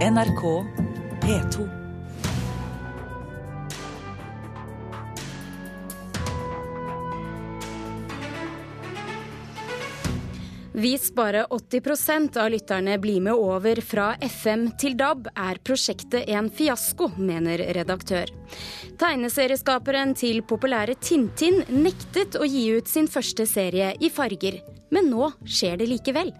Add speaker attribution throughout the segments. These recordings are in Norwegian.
Speaker 1: NRK P2.
Speaker 2: Hvis bare 80% av lytterne blir med over fra FM til DAB, er prosjektet en fiasko, mener redaktør. Tegneserieskaperen til populære Tintin nektet å gi ut sin første serie i farger, men nå skjer det likevel.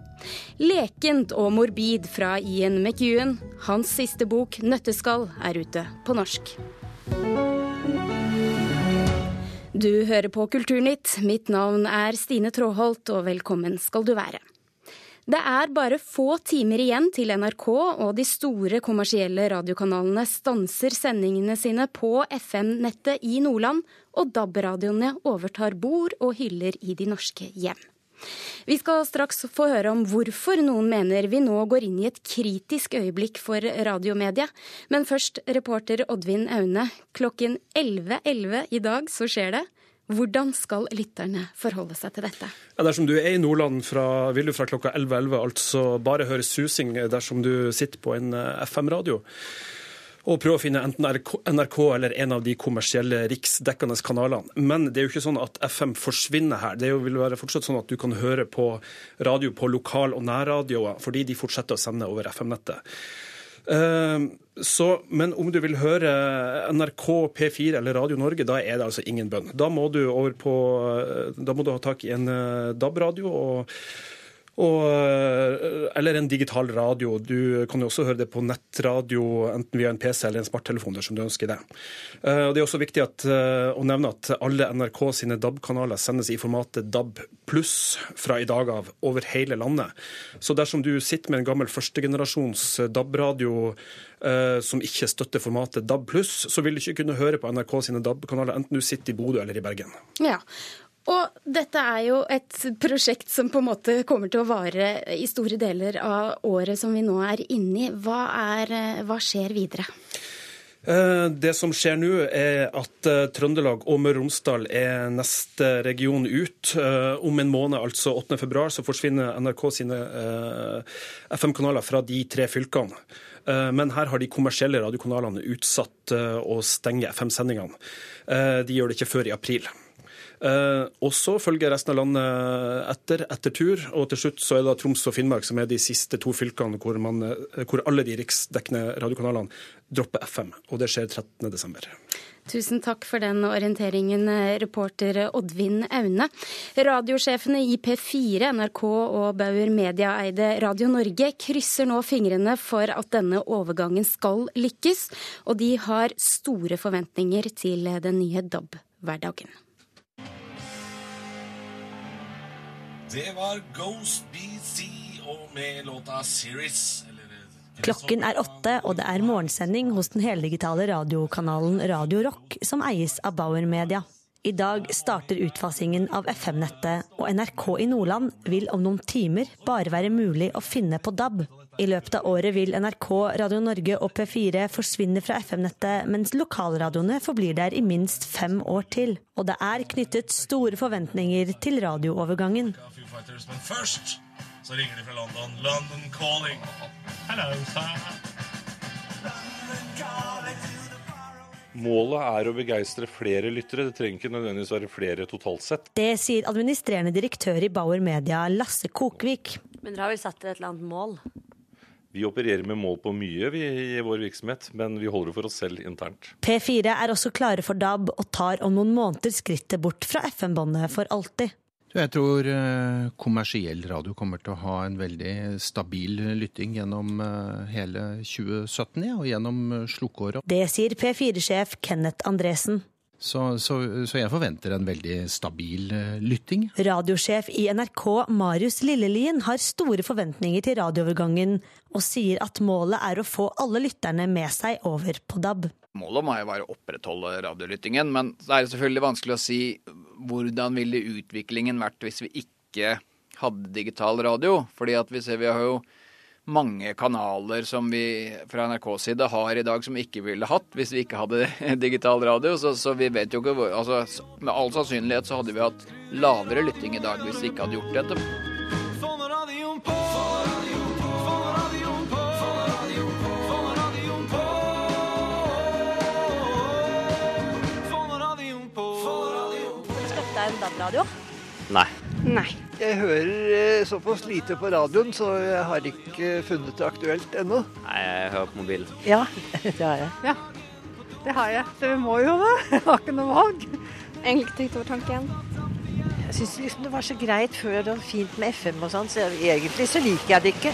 Speaker 2: Lekent og morbid fra Ian McEwan. Hans siste bok, 'Nøtteskall', er ute på norsk. Du hører på Kulturnytt. Mitt navn er Stine Tråholt, og velkommen skal du være. Det er bare få timer igjen til NRK og de store kommersielle radiokanalene stanser sendingene sine på FM-nettet i Nordland, og DAB-radioene overtar bord og hyller i de norske hjem. Vi skal straks få høre om hvorfor noen mener vi nå går inn i et kritisk øyeblikk for radiomediet. Men først, reporter Oddvin Aune. Klokken 11.11 .11 i dag så skjer det. Hvordan skal lytterne forholde seg til dette?
Speaker 3: Ja, dersom du er i Nordland, fra, vil du fra klokka 11.11 .11, altså bare høre susing dersom du sitter på en eh, FM-radio og prøve å finne enten NRK eller en av de kommersielle riksdekkende kanalene. Men det er jo ikke sånn at FM forsvinner her. Det vil være fortsatt sånn at du kan høre på radio på lokal- og nærradioer, fordi de fortsetter å sende over FM-nettet. Ehm, så, men om du vil høre NRK, P4 eller Radio Norge, da er det altså ingen bønn. Da må du, over på, da må du ha tak i en eh, DAB-radio. og og, eh, eller en digital radio. Du kan jo også høre det på nettradio, enten via en PC eller en smarttelefon dersom du ønsker det. Eh, og det er også viktig at, eh, å nevne at alle NRK sine DAB-kanaler sendes i formatet DAB pluss fra i dag av over hele landet. Så dersom du sitter med en gammel førstegenerasjons DAB-radio som ikke støtter formatet DAB pluss, så vil du ikke kunne høre på NRK sine DAB-kanaler enten du sitter i Bodø eller i Bergen.
Speaker 2: Ja, og dette er jo et prosjekt som på en måte kommer til å vare i store deler av året som vi nå er inne i. Hva, er, hva skjer videre?
Speaker 3: Eh, det som skjer nå, er at eh, Trøndelag og Møre og Romsdal er neste region ut. Eh, om en måned, altså 8.2, så forsvinner NRK sine FM-kanaler fra de tre fylkene. Men her har de kommersielle radiokanalene utsatt å stenge FM-sendingene. De gjør det ikke før i april. Eh, og så følger resten av landet etter, etter tur. Og til slutt så er det Troms og Finnmark som er de siste to fylkene hvor, man, eh, hvor alle de riksdekkende radiokanalene dropper FM. Og det skjer 13.12.
Speaker 2: Tusen takk for den orienteringen, reporter Oddvin Aune. Radiosjefene i P4, NRK og Bauer Media-eide Radio Norge krysser nå fingrene for at denne overgangen skal lykkes, og de har store forventninger til den nye DAB-hverdagen.
Speaker 4: Det var Ghost BC og med låta 'Series'.
Speaker 5: Klokken er åtte, og det er morgensending hos den heldigitale radiokanalen Radio Rock, som eies av Bauer Media. I dag starter utfasingen av FM-nettet, og NRK i Nordland vil om noen timer bare være mulig å finne på DAB. I løpet av året vil NRK, Radio Norge og P4 forsvinne fra FM-nettet, mens lokalradioene forblir der i minst fem år til. Og det er knyttet store forventninger til radioovergangen.
Speaker 4: Fighters, men først så ringer de fra London. London calling. Hello.
Speaker 6: Målet er å begeistre flere lyttere. Det trenger ikke nødvendigvis være flere totalt sett.
Speaker 5: Det sier administrerende direktør i Bauer Media, Lasse Kokvik.
Speaker 7: Men dere har vel satt et eller annet mål?
Speaker 6: Vi opererer med mål på mye vi, i vår virksomhet, men vi holder det for oss selv internt.
Speaker 5: P4 er også klare for DAB og tar om noen måneder skrittet bort fra FM-båndet for alltid.
Speaker 8: Jeg tror eh, kommersiell radio kommer til å ha en veldig stabil lytting gjennom eh, hele 2017 ja, og gjennom eh, slukkeåret.
Speaker 5: Det sier P4-sjef Kenneth Andresen.
Speaker 8: Så, så, så, jeg forventer en veldig stabil lytting.
Speaker 5: Radiosjef i NRK Marius Lillelien har store forventninger til radioovergangen, og sier at målet er å få alle lytterne med seg over på DAB.
Speaker 9: Målet må jo være å opprettholde radiolyttingen, men det er selvfølgelig vanskelig å si hvordan ville utviklingen vært hvis vi ikke hadde digital radio? Fordi at vi ser vi har jo mange kanaler som vi fra NRKs side har i dag som vi ikke ville hatt hvis vi ikke hadde digital radio. Så, så vi vet jo ikke hvor altså, Med all sannsynlighet så hadde vi hatt lavere lytting i dag hvis vi ikke hadde gjort dette.
Speaker 5: Få
Speaker 10: radioen på, få radioen på, få
Speaker 11: Nei. Jeg hører eh, såpass lite på radioen, så jeg har ikke funnet det aktuelt ennå.
Speaker 10: Nei, jeg hører på mobilen.
Speaker 12: Ja, det har jeg.
Speaker 13: Ja, det har jeg. Så vi må jo det. Jeg har ikke noe valg.
Speaker 14: Egentlig tenkt over tanken.
Speaker 12: Jeg syns liksom det var så greit før. og fint med FM og sånn, så egentlig så liker jeg det ikke.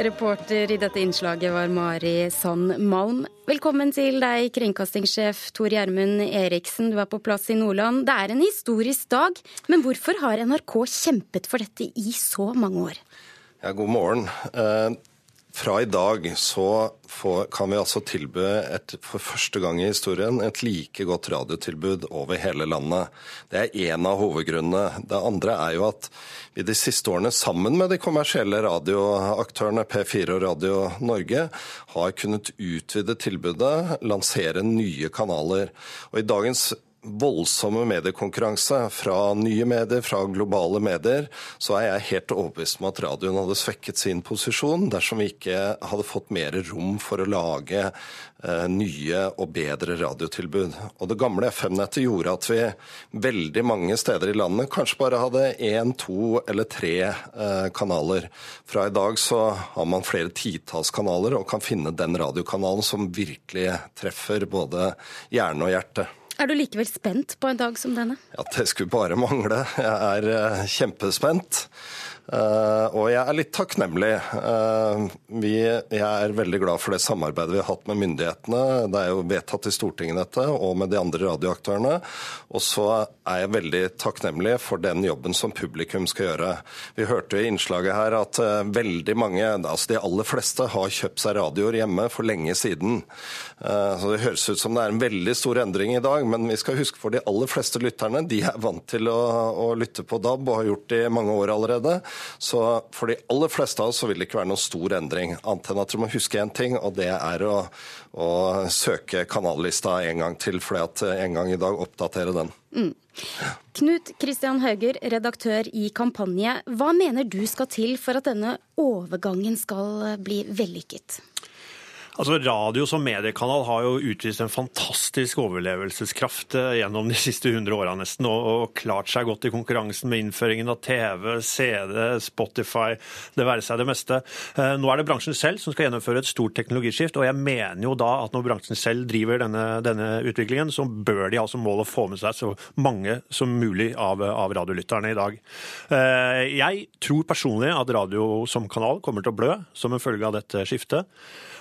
Speaker 2: Reporter i dette innslaget var Mari Sand Malm. Velkommen til deg, kringkastingssjef Tor Gjermund Eriksen. Du er på plass i Nordland. Det er en historisk dag, men hvorfor har NRK kjempet for dette i så mange år?
Speaker 15: Ja, god morgen. Fra i dag så får, kan vi altså tilby et, for første gang i historien et like godt radiotilbud over hele landet. Det er én av hovedgrunnene. Det andre er jo at vi de siste årene sammen med de kommersielle radioaktørene P4 og Radio Norge har kunnet utvide tilbudet, lansere nye kanaler. Og i dagens voldsomme mediekonkurranse fra nye medier, fra globale medier, så er jeg helt overbevist om at radioen hadde svekket sin posisjon dersom vi ikke hadde fått mer rom for å lage eh, nye og bedre radiotilbud. Og Det gamle FM-nettet gjorde at vi veldig mange steder i landet kanskje bare hadde én, to eller tre eh, kanaler. Fra i dag så har man flere titalls kanaler og kan finne den radiokanalen som virkelig treffer både hjerne og hjerte.
Speaker 2: Er du likevel spent på en dag som denne?
Speaker 15: Ja, Det skulle bare mangle. Jeg er uh, kjempespent. Uh, og jeg er litt takknemlig. Uh, vi, jeg er veldig glad for det samarbeidet vi har hatt med myndighetene. Det er jo vedtatt i Stortinget dette, og med de andre radioaktørene. Og så er jeg veldig takknemlig for den jobben som publikum skal gjøre. Vi hørte i innslaget her at veldig mange, altså de aller fleste, har kjøpt seg radioer hjemme for lenge siden. så det høres ut som det er en veldig stor endring i dag, men vi skal huske for de aller fleste lytterne, de er vant til å, å lytte på DAB og har gjort det i mange år allerede. Så for de aller fleste av oss vil det ikke være noen stor endring, annet enn at du må huske én ting, og det er å, å søke kanallista en gang til, for en gang i dag oppdatere den. Mm.
Speaker 2: Knut Kristian Hauger, redaktør i Kampanje. Hva mener du skal til for at denne overgangen skal bli vellykket?
Speaker 16: Altså, Radio som mediekanal har jo utvist en fantastisk overlevelseskraft eh, gjennom de siste 100 åra nesten, og, klart seg godt i konkurransen med innføringen av TV, CD, Spotify, det være seg det meste. Eh, nå er det bransjen selv som skal gjennomføre et stort teknologiskift, og jeg mener jo da at når bransjen selv driver denne, denne utviklingen, så bør de ha som mål å få med seg så mange som mulig av, av radiolytterne i dag. Eh, jeg tror personlig at radio som kanal kommer til å blø som en følge av dette skiftet.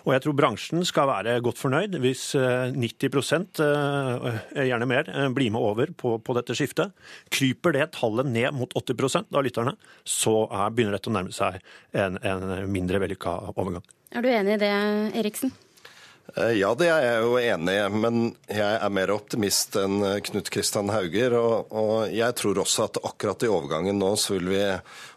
Speaker 16: Og jeg tror bransjen skal være godt fornøyd hvis 90 eh, eh, gjerne mer, eh, blir med over på, på, dette skiftet. Kryper det tallet ned mot 80% av lytterne, så er, begynner dette å nærme seg en, en mindre vellykka overgang.
Speaker 2: Er du enig i det, Eriksen?
Speaker 15: Ja, det er jeg jo enig i, men jeg er mer optimist enn Knut Kristian Hauger. Og, og, jeg tror også at akkurat i overgangen nå så vil vi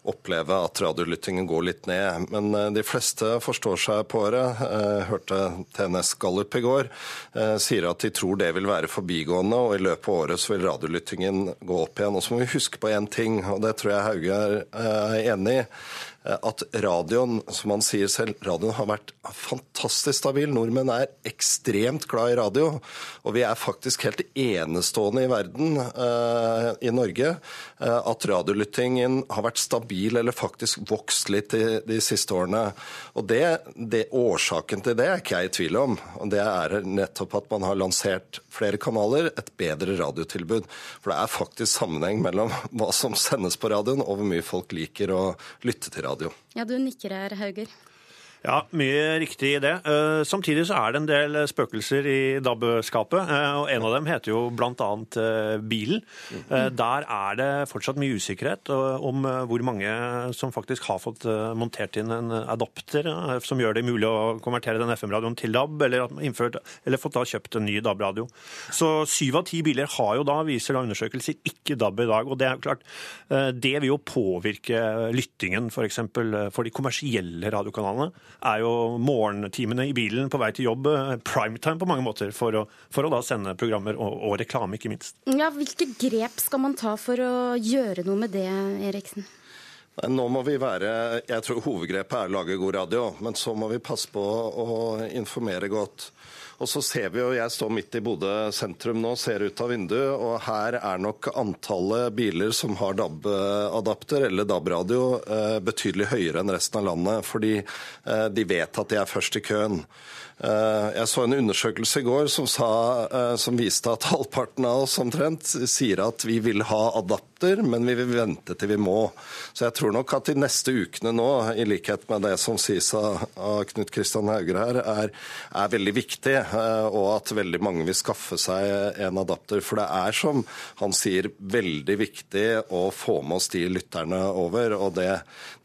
Speaker 15: oppleve at radiolyttingen går litt ned. Men eh, de fleste forstår seg på det. Eh, hørte TNS Gallup i går eh, sier at de tror det vil være forbigående, og i løpet av året så vil radiolyttingen gå opp igjen. Og så må vi huske på én ting, og det tror jeg Hauge er enig i at radioen, som han sier selv, radioen har vært fantastisk stabil. Nordmenn er ekstremt glad i radio, og vi er faktisk helt enestående i verden, uh, i Norge, at radiolyttingen har vært stabil stabil eller faktisk vokst litt de, de siste årene. Og det, det, Årsaken til det er ikke jeg i tvil om. og Det er nettopp at man har lansert flere kanaler, et bedre radiotilbud. For det er faktisk sammenheng mellom hva som sendes på radioen og hvor mye folk liker å lytte til radio.
Speaker 2: Ja, du nikker her, Hauger.
Speaker 16: Ja, mye riktig i det. Eh, samtidig så er det en del spøkelser i DAB-skapet. Eh, og En av dem heter jo bl.a. Eh, bilen. Der er det fortsatt mye usikkerhet om hvor mange som faktisk har fått montert inn en adapter som gjør det mulig å konvertere den FM-radioen til DAB, eller, innført, eller fått da kjøpt en ny DAB-radio. Så syv av ti biler har jo da, viser da undersøkelser, ikke DAB i dag. Og det er klart, det vil jo påvirke lyttingen f.eks. For, for de kommersielle radiokanalene er jo morgentimene i bilen på vei til jobb eh, primetime på mange måter for å, for å da sende programmer og, og, reklame, ikke minst.
Speaker 2: Ja, Hvilke grep skal man ta for å gjøre noe med det, Eriksen?
Speaker 15: Nei, Nå må vi være, Jeg tror hovedgrepet er å lage god radio, men så må vi passe på å informere godt. Og så ser vi jo, Jeg står midt i Bodø sentrum nå, ser ut av vinduet, og her er nok antallet biler som har DAB-adapter eller DAB-radio eh, betydelig høyere enn resten av landet, fordi eh, de vet at de er først i køen. Eh, Jeg så en undersøkelse i går som, sa, som viste at halvparten av oss omtrent sier at vi vil ha adapter, men vi vil vente til vi må. Så jeg tror nok at de neste ukene nå, i likhet med det som sies av Knut Kristian Hauger her, er, er veldig viktig, eh, og at veldig mange vil skaffe seg en adapter. For det er, som han sier, veldig viktig å få med oss de lytterne over, og det,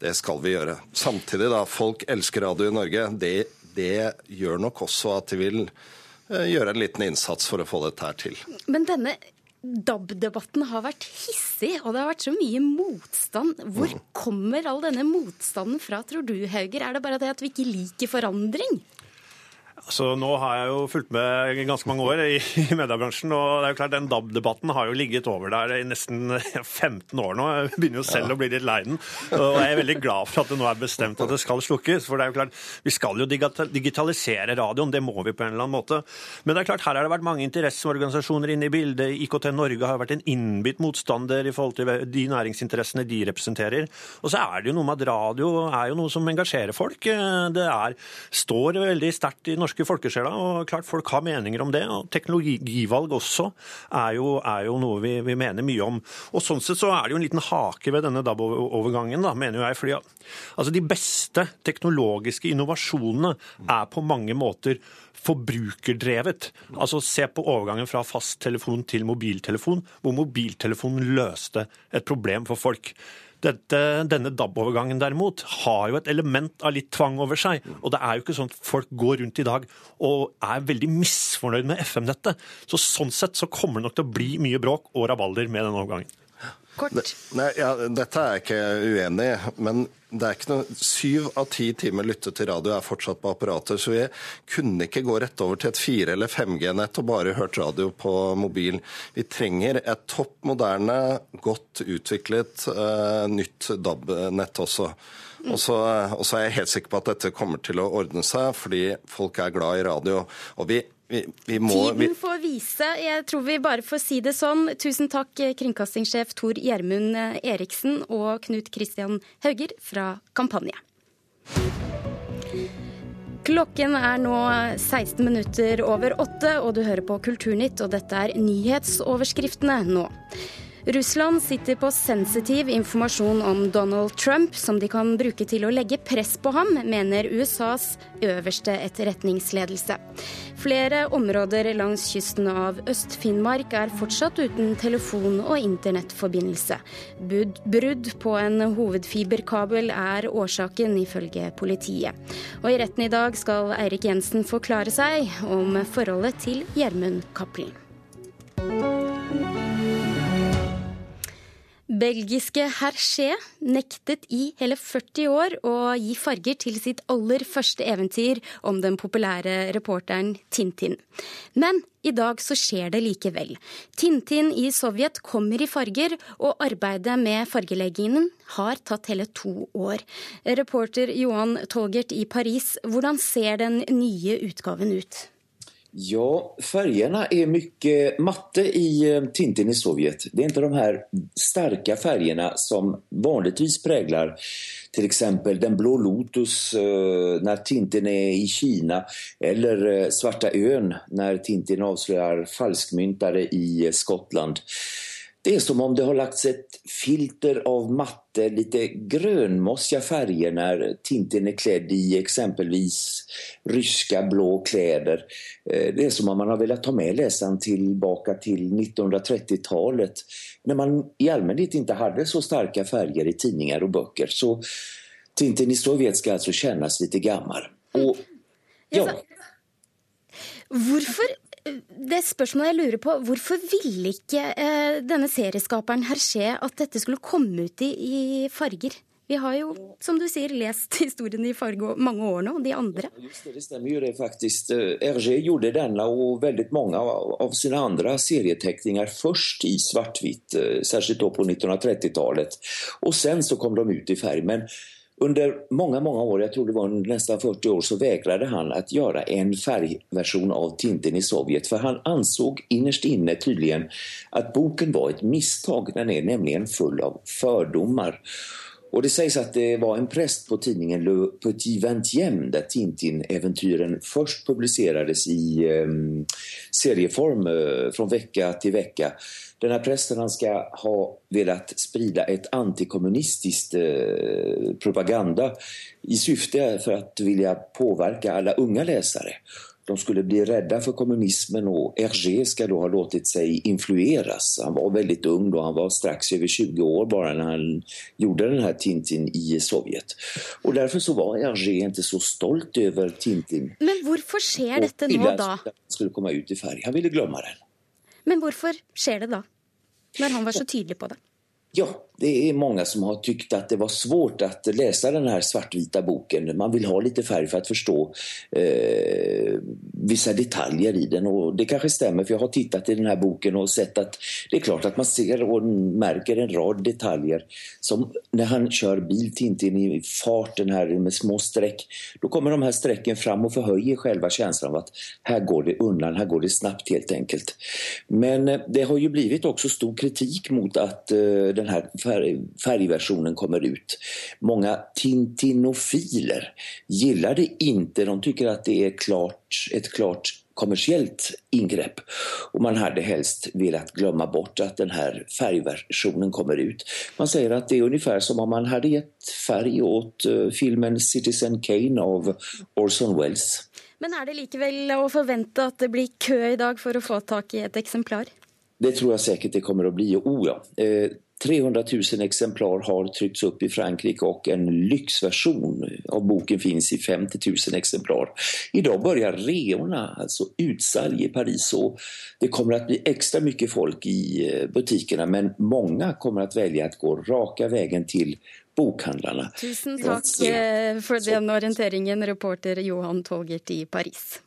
Speaker 15: det skal vi gjøre. Samtidig, da, folk elsker radio i Norge. Det det gjør nok også at de vil eh, gjøre en liten innsats for å få dette her til.
Speaker 2: Men denne DAB-debatten har vært hissig, og det har vært så mye motstand. Hvor kommer all denne motstanden fra, tror du, Hauger? Er det bare det at vi ikke liker forandring?
Speaker 16: Altså, nå har jeg jo fulgt med ganske mange år i, i mediebransjen, og det er jo klart den DAB-debatten har jo ligget over der i nesten 15 år nå. Jeg begynner jo selv ja. å bli litt lei den. Og jeg er veldig glad for at det nå er bestemt at det skal slukkes. For det er jo klart, vi skal jo digitalisere radioen, det må vi på en eller annen måte. Men det er klart, her har det vært mange interesseorganisasjoner inne i bildet. IKT Norge har vært en innbitt motstander i forhold til de næringsinteressene de representerer. Og så er det jo noe med at radio er jo noe som engasjerer folk. Det er, står veldig sterkt i norske norske folkesjela. Og klart folk har meninger om det. Og teknologivalg også er jo, er jo noe vi, vi, mener mye om. Og sånn sett så er det jo en liten hake ved denne DAB-overgangen, da, mener jeg. fordi altså de beste teknologiske innovasjonene er på mange måter forbrukerdrevet. Altså Se på overgangen fra fasttelefon til mobiltelefon, hvor mobiltelefonen løste et problem for folk. Dette, denne DAB-overgangen derimot har jo et element av litt tvang over seg. Og det er jo ikke sånn at folk går rundt i dag og er veldig misfornøyd med FM-nettet. Så sånn sett så kommer det nok til å bli mye bråk og rabalder med denne overgangen.
Speaker 15: Kort. Nei, ja, dette er jeg ikke uenig i, men det er ikke noe, syv av ti timer lyttet til radio er fortsatt på apparater, så vi kunne ikke gå rett over til et 4- eller 5G-nett og bare hørt radio på mobil. Vi trenger et topp moderne, godt utviklet uh, nytt DAB-nett også. Og så, og så er jeg helt sikker på at dette kommer til å ordne seg, fordi folk er glad i radio. Og vi vi, vi må,
Speaker 2: Tiden får vise. Jeg tror vi bare får si det sånn. Tusen takk, kringkastingssjef Tor Gjermund Eriksen og Knut Kristian Hauger fra Kampanje. Klokken er nå 16 minutter over åtte, og du hører på Kulturnytt, og dette er nyhetsoverskriftene nå. Russland sitter på sensitiv informasjon om Donald Trump som de kan bruke til å legge press på ham, mener USAs øverste etterretningsledelse. Flere områder langs kysten av Øst-Finnmark er fortsatt uten telefon- og internettforbindelse. Brudd på en hovedfiberkabel er årsaken, ifølge politiet. Og i retten i dag skal Eirik Jensen forklare seg om forholdet til Gjermund Cappelen. Belgiske Hergé nektet i hele 40 år å gi farger til sitt aller første eventyr om den populære reporteren Tintin. Men i dag så skjer det likevel. Tintin i Sovjet kommer i farger, og arbeidet med fargeleggingen har tatt hele to år. Reporter Johan Tolgert i Paris, hvordan ser den nye utgaven ut?
Speaker 17: Ja, färgerna är mycket matte i eh, Tintin i Sovjet. Det är inte de här starka färgerna som vanligtvis präglar till exempel Den blå Lotus når när Tintin är i Kina eller eh, Svarta ön när Tintin avslöjar falskmyntare i Skottland. Det är som om det har lagts ett filter av matte, lite grönmossiga färger när Tintin är klädd i exempelvis ryska blå kläder. Eh, det är som om man har velat ta med läsaren tillbaka till 1930-talet när man i allmänhet inte hade så starka färger i tidningar och böcker. Så Tintin i Sovjet ska alltså kännas lite gammal. Och, ja.
Speaker 2: Hvorfor det spørsmålet jeg lurer på, hvorfor ville ikke eh, denne serieskaperen Hergé at dette skulle komme ut i, i farger? Vi har jo, som du sier, lest historien i mange år nå, de andre.
Speaker 17: Just det, det jo det faktisk. Hergé gjorde denne og veldig mange av sine andre serietekninger først i svart-hvitt, særlig då på 1930-tallet. Og sen så kom de ut i färg. Under många, många år, jag tror det var nästan 40 år, så vägrade han att göra en färgversion av Tintin i Sovjet. För han ansåg innerst inne tydligen att boken var ett misstag. Den är nämligen full av fördomar. Och det sägs att det var en präst på tidningen Le Petit Vingtième där Tintin-äventyren först publicerades i eh, serieform eh, från vecka till vecka. Den här prästen han ska ha velat sprida ett antikommunistiskt eh, propaganda i syfte för att vilja påverka alla unga läsare. De skulle bli rädda för kommunismen och Hergé ska då ha låtit sig influeras. Han var väldigt ung då, han var strax över 20 år bara när han gjorde den här Tintin i Sovjet. Och därför så var Hergé inte så stolt över Tintin.
Speaker 2: Men varför sker detta nu då?
Speaker 17: skulle komma ut i färg. Han ville glömma den.
Speaker 2: Men varför sker det då? När han var så tydlig på det.
Speaker 17: Ja, det är många som har tyckt att det var svårt att läsa den här svartvita boken. Man vill ha lite färg för att förstå eh, vissa detaljer i den. Och det kanske stämmer, för jag har tittat i den här boken och sett att det är klart att man ser och märker en rad detaljer. Som när han kör bil Tintin i farten här med små streck. Då kommer de här strecken fram och förhöjer själva känslan av att här går det undan, här går det snabbt helt enkelt. Men eh, det har ju blivit också stor kritik mot att eh, den färgversionen kommer ut. Många tintinofiler gillar det inte. De tycker att det är klart, ett klart kommersiellt ingrepp. Och man hade helst velat glömma bort att den här färgversionen kommer ut. Man säger att det är ungefär som om man hade gett färg åt uh, filmen Citizen Kane av Orson Welles.
Speaker 2: Men är det likväl att förvänta att det blir kö idag för att få tak i ett exemplar?
Speaker 17: Det tror jag säkert det kommer att bli. Oh ja. Eh, 300 000 exemplar har tryckts upp i Frankrike och en lyxversion av boken finns i 50 000 exemplar. Idag börjar reorna, alltså utsalg i Paris och det kommer att bli extra mycket folk i eh, butikerna men många kommer att välja att gå raka vägen till bokhandlarna.
Speaker 2: Tusen takk for den orienteringen, reporter Johan Tolgert i Paris.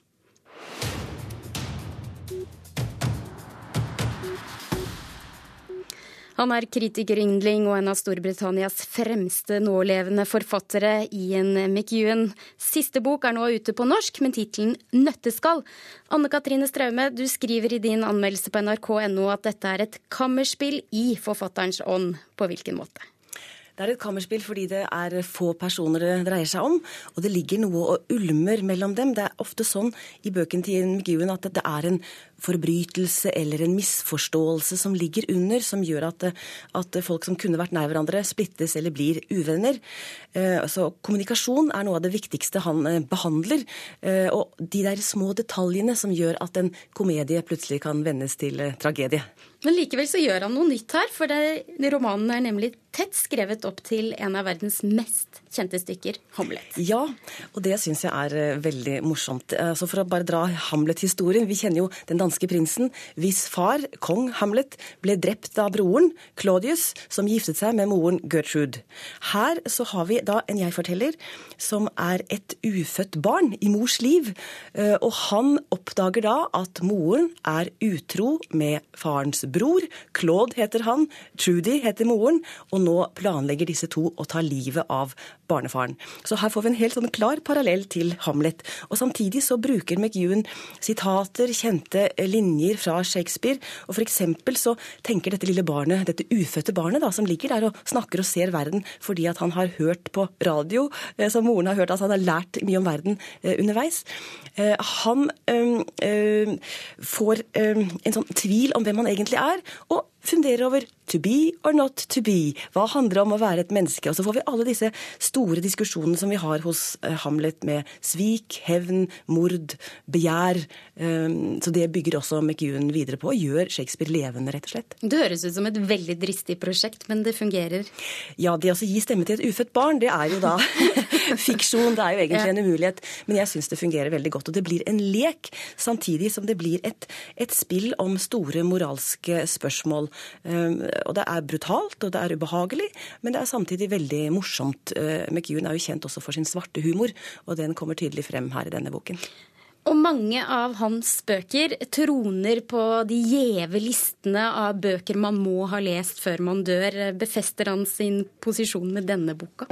Speaker 2: Han er kritikeryndling og en av Storbritannias fremste nålevende forfattere. Ian McEwan. Siste bok er nå ute på norsk med tittelen 'Nøtteskall'. Anne Katrine Straume, du skriver i din anmeldelse på nrk.no at dette er et kammerspill i forfatterens ånd. På hvilken måte?
Speaker 18: Det er et kammerspill fordi det er få personer det dreier seg om. Og det ligger noe og ulmer mellom dem. Det er ofte sånn i bøkene til McEwan at det er en forbrytelse eller en misforståelse som ligger under, som gjør at, at folk som kunne vært nær hverandre, splittes eller blir uvenner. Eh, så kommunikasjon er noe av det viktigste han eh, behandler. Eh, og de der små detaljene som gjør at en komedie plutselig kan vendes til tragedie.
Speaker 2: Men likevel så gjør han noe nytt her, for det, romanen er nemlig tett skrevet opp til en av verdens mest kjente stykker, Hamlet.
Speaker 18: Ja, og det syns jeg er veldig morsomt. Så for å bare dra Hamlet-historien. Vi kjenner jo den danske prinsen hvis far, kong Hamlet, ble drept av broren, Claudius, som giftet seg med moren Gertrude. Her så har vi da en jeg-forteller som er et ufødt barn i mors liv. Og han oppdager da at moren er utro med farens bror. Claude heter han, Trudy heter moren, og nå planlegger disse to å ta livet av barnefaren. Så her får vi en helt sånn klar parallell til Hamlet. Og samtidig så bruker McEwan sitater, kjente linjer fra Shakespeare. Og eksempel så tenker dette lille barnet, dette ufødte barnet da, som ligger der og snakker og ser verden fordi at han har hørt på radio, som moren har hørt, altså han har lært mye om verden underveis. Han får en sånn tvil om hvem han egentlig er, og funderer over to be or not to be. Hva handler det om å være et menneske? Og så får vi alle disse store diskusjonene som vi har hos Hamlet med svik, hevn, mord, begjær. Så det bygger også McEwan videre på, og gjør Shakespeare levende, rett og slett.
Speaker 2: Det høres ut som et veldig dristig prosjekt, men det fungerer?
Speaker 18: Ja, det å gi stemme til et ufødt barn, det er jo da fiksjon. Det er jo egentlig en umulighet. Men jeg syns det fungerer veldig godt. Og det blir en lek, samtidig som det blir et, et spill om store moralske spørsmål. Um, og det er brutalt, og det er ubehagelig, men det er samtidig veldig morsomt. Uh, McEwan er jo kjent også for sin svarte humor, og den kommer tydelig frem her i denne boken.
Speaker 2: Og mange av hans bøker troner på de gjeve listene av bøker man må ha lest før man dør. Befester han sin posisjon med denne boka?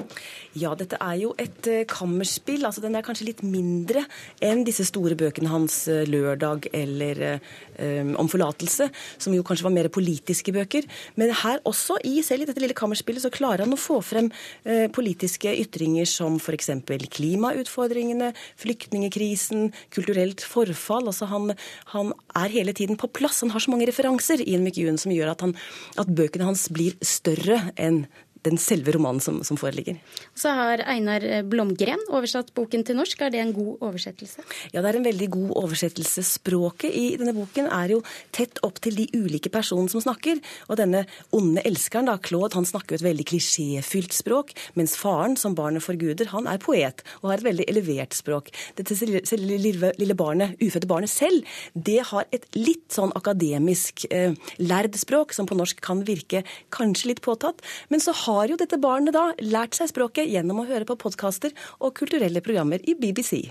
Speaker 18: Ja, dette er jo et eh, kammerspill. altså Den er kanskje litt mindre enn disse store bøkene hans, eh, 'Lørdag' eller um, 'Om forlatelse', som jo kanskje var mer politiske bøker. Men her også, i selv i dette lille kammerspillet, så klarer han å få frem uh, politiske ytringer som f.eks. klimautfordringene, flyktningekrisen, kulturelt forfall. altså han, han, er hele tiden på plass. Han har så mange referanser i en McEwan som gjør at, han, at bøkene hans blir større enn den selve romanen som, som, foreligger.
Speaker 2: Så har Einar Blomgren oversatt boken til norsk. Er det en god oversettelse?
Speaker 18: Ja, det er en veldig god oversettelse. Språket i denne boken er jo tett opp til de ulike personene som snakker. Og denne onde elskeren, da, Claude, han snakker jo et veldig klisjéfylt språk. Mens faren, som barnet forguder, han er poet og har et veldig elevert språk. Dette lille, lille barnet, ufødte barnet selv, det har et litt sånn akademisk eh, lærd språk, som på norsk kan virke kanskje litt påtatt. men så har har jo dette barnet da lært seg språket gjennom å høre på podkaster og kulturelle programmer i BBC.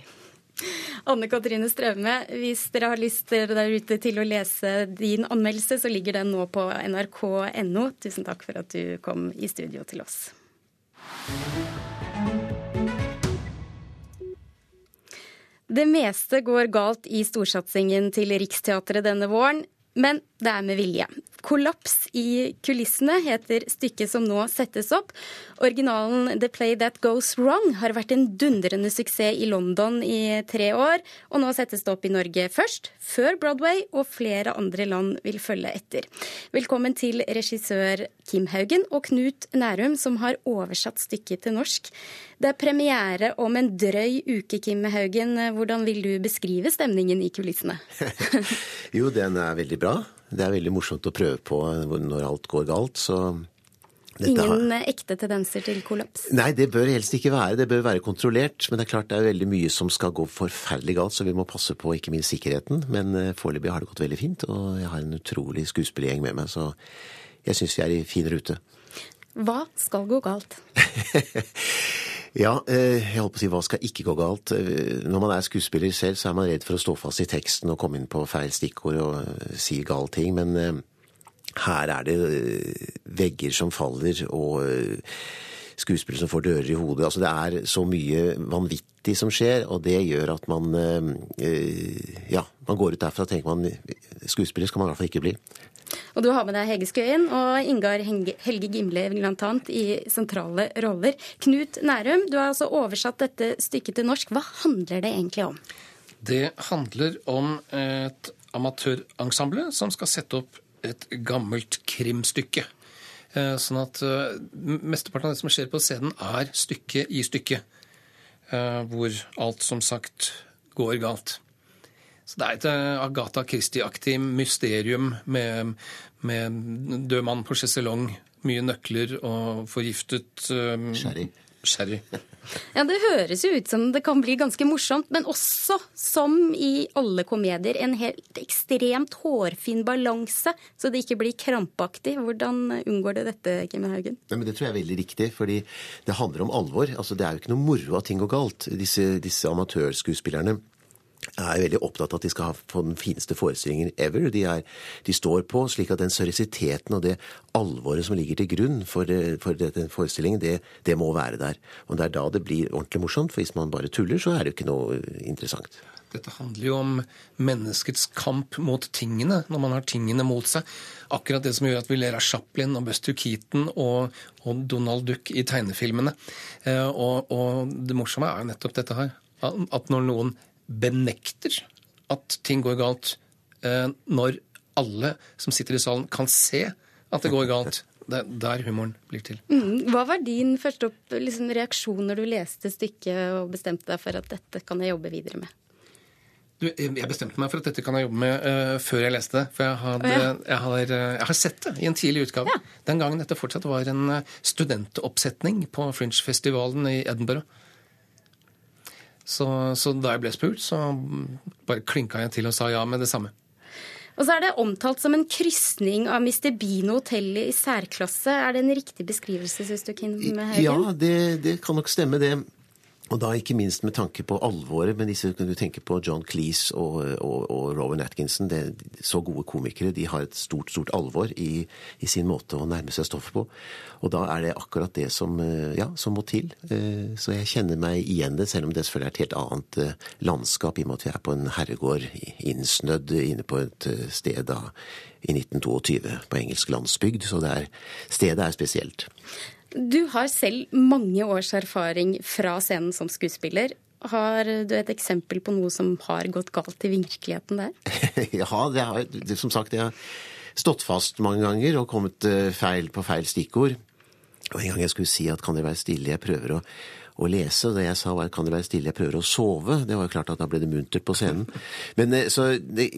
Speaker 2: Anne Katrine Straume, hvis dere har lyst der ute til å lese din anmeldelse, så ligger den nå på nrk.no. Tusen takk for at du kom i studio til oss. Det meste går galt i storsatsingen til Riksteatret denne våren. Men det er med vilje. 'Kollaps i kulissene' heter stykket som nå settes opp. Originalen 'The Play That Goes Wrong' har vært en dundrende suksess i London i tre år, og nå settes det opp i Norge først, før Broadway, og flere andre land vil følge etter. Velkommen til regissør Kim Haugen og Knut Nærum, som har oversatt stykket til norsk. Det er premiere om en drøy uke, Kim Haugen. Hvordan vil du beskrive stemningen i kulissene?
Speaker 19: jo, den er veldig bra. Det er veldig morsomt å prøve på når alt går galt. så...
Speaker 2: Ingen har... ekte tendenser til kollaps?
Speaker 19: Nei, det bør helst ikke være. Det bør være kontrollert. Men det er klart det er veldig mye som skal gå forferdelig galt, så vi må passe på ikke minst sikkerheten. Men uh, foreløpig har det gått veldig fint, og jeg har en utrolig skuespillergjeng med meg, så jeg syns vi er i fin rute.
Speaker 2: Hva skal gå galt?
Speaker 19: Ja, eh, jeg holdt på å si hva skal ikke gå galt. Eh, når man er skuespiller selv, så er man redd for å stå fast i teksten og komme inn på feil stikkord og eh, si gale ting. Men her er det vegger som faller og skuespillere som får dører i hodet. Altså Det er så mye vanvittig som skjer, og det gjør at man Ja, man går ut derfra og tenker man skuespiller skal man i hvert fall ikke bli.
Speaker 2: Og du har med deg Hege Skøyen og Ingar Helge Gimle bl.a. i sentrale roller. Knut Nærum, du har altså oversatt dette stykket til norsk. Hva handler det egentlig om?
Speaker 20: Det handler om et amatørensemble som skal sette opp et gammelt krimstykke. Eh, sånn at eh, mesteparten av det som skjer på scenen, er stykke i stykke. Eh, hvor alt som sagt går galt. Så det er et eh, Agatha Christie-aktig mysterium med, med død mann på sjeselong, mye nøkler og forgiftet um,
Speaker 19: Sherry.
Speaker 20: Sherry.
Speaker 2: Ja, Det høres jo ut som det kan bli ganske morsomt, men også, som i alle komedier, en helt ekstremt hårfin balanse, så det ikke blir krampaktig. Hvordan unngår det dette, Kim Haugen?
Speaker 19: Nei, men Det tror jeg er veldig riktig, fordi det handler om alvor. Altså, Det er jo ikke noe moro at ting går galt. Disse, disse amatørskuespillerne er veldig opptatt av at de skal få den fineste forestillingen ever. De, er, de står på slik at den seriøsiteten og det alvoret som ligger til grunn for, eh, for den forestillingen, det, det, må være der. Og det er da det blir ordentlig morsomt, for hvis man bare tuller, så er det jo ikke noe interessant.
Speaker 20: Dette handler jo om menneskets kamp mot tingene, når man har tingene mot seg. Akkurat det som gjør at vi ler av Chaplin og Buster Keaton og, og Donald Duck i tegnefilmene. Eh, og, og det morsomme er jo nettopp dette her. At når noen benekter at ting går galt, eh, når alle som sitter i salen, kan se at det går galt. Det er der humoren blir til.
Speaker 2: Mm. Hva var din første liksom, reaksjon når du leste stykket og bestemte deg for at dette kan jeg jobbe videre med?
Speaker 20: Du, jeg bestemte meg for at dette kan jeg jobbe med uh, før jeg leste det. For jeg, hadde, oh, ja. jeg, har, jeg, har, sett det i en tidlig utgave. Ja. Den gangen dette fortsatt var en studentoppsetning på Fringe-festivalen i Edinburgh. Så, så da jeg ble spurt, så bare klinka jeg til og sa ja med det samme.
Speaker 2: Og så er det omtalt som en krysning av Mr. Bean og hotellet i særklasse. Er det en riktig beskrivelse, syns du, Kim Haugen?
Speaker 19: Ja, det, det kan nok stemme, det. Og da ikke minst med tanke på alvoret. Men disse du tenke på John Cleese og, og, og Rowan Atkinson. Det, er så gode komikere. De har et stort, stort alvor i, i, sin måte å nærme seg stoffet på. Og da er det akkurat det som, ja, som må til. Eh, så jeg kjenner meg igjen det, selv om det selvfølgelig er et helt annet eh, landskap, i og med at vi er på en herregård innsnødd inne på et eh, sted da i 1922 på engelsk landsbygd. Så er, stedet er spesielt.
Speaker 2: Du har selv mange års erfaring fra scenen som skuespiller. Har du et eksempel på noe som har gått galt i virkeligheten der?
Speaker 19: ja, det har, det, som sagt, jeg har stått fast mange ganger og kommet feil på feil stikkord. Og en gang jeg skulle si at kan dere være stille, jeg prøver å å lese. Det jeg sa var kan det være stille, jeg prøver å sove. Det var jo klart at da ble det muntert på scenen. Men eh, så det,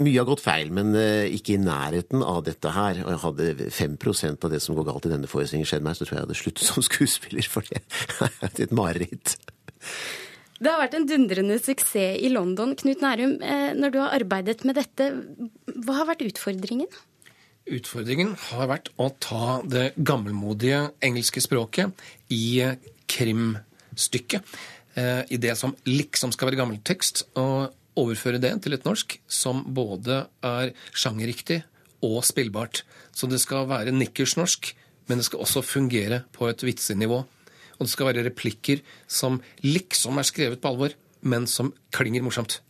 Speaker 19: Mye har gått feil, men eh, ikke i nærheten av dette her. Og jeg hadde 5% av det som går galt i denne forestillingen skjedd meg, så tror jeg jeg hadde sluttet som skuespiller, for det er et mareritt.
Speaker 2: Det har vært en dundrende suksess i London. Knut Nærum, eh, når du har arbeidet med dette, hva har vært utfordringen?
Speaker 20: Utfordringen har vært å ta det gammelmodige engelske språket i krimstykke. Eh, I det som liksom skal være gammel tekst, og overføre det til et norsk som både er sjangerriktig og spillbart. Så det skal være nikkersnorsk, men det skal også fungere på et vitsenivå. Og det skal være replikker som liksom er skrevet på alvor, men som klinger morsomt.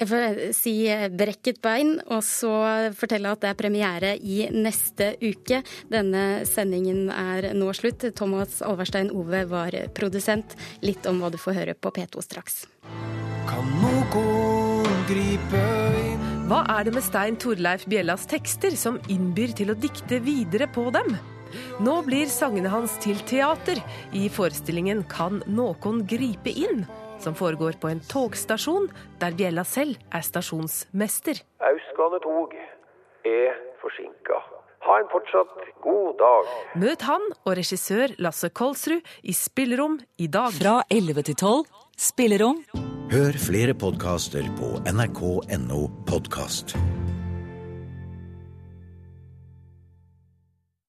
Speaker 2: Jeg får si brekket bein, og så fortelle at det er premiere i neste uke. Denne sendingen er nå slutt. Thomas Alverstein Ove var produsent. Litt om hva du får høre på P2 straks.
Speaker 21: Kan noen gripe inn
Speaker 22: Hva er det med Stein Torleif Bjellas tekster som innbyr til å dikte videre på dem? Nå blir sangene hans til teater i forestillingen Kan noen gripe inn? Som foregår på en togstasjon der Bjella selv er stasjonsmester.
Speaker 23: Austgående tog er forsinka. Ha en fortsatt god dag.
Speaker 22: Møt han og regissør Lasse Kolsrud i Spillerom i dag.
Speaker 1: Fra 11 til 12 Spillerom.
Speaker 24: Hør flere podkaster på nrk.no podkast.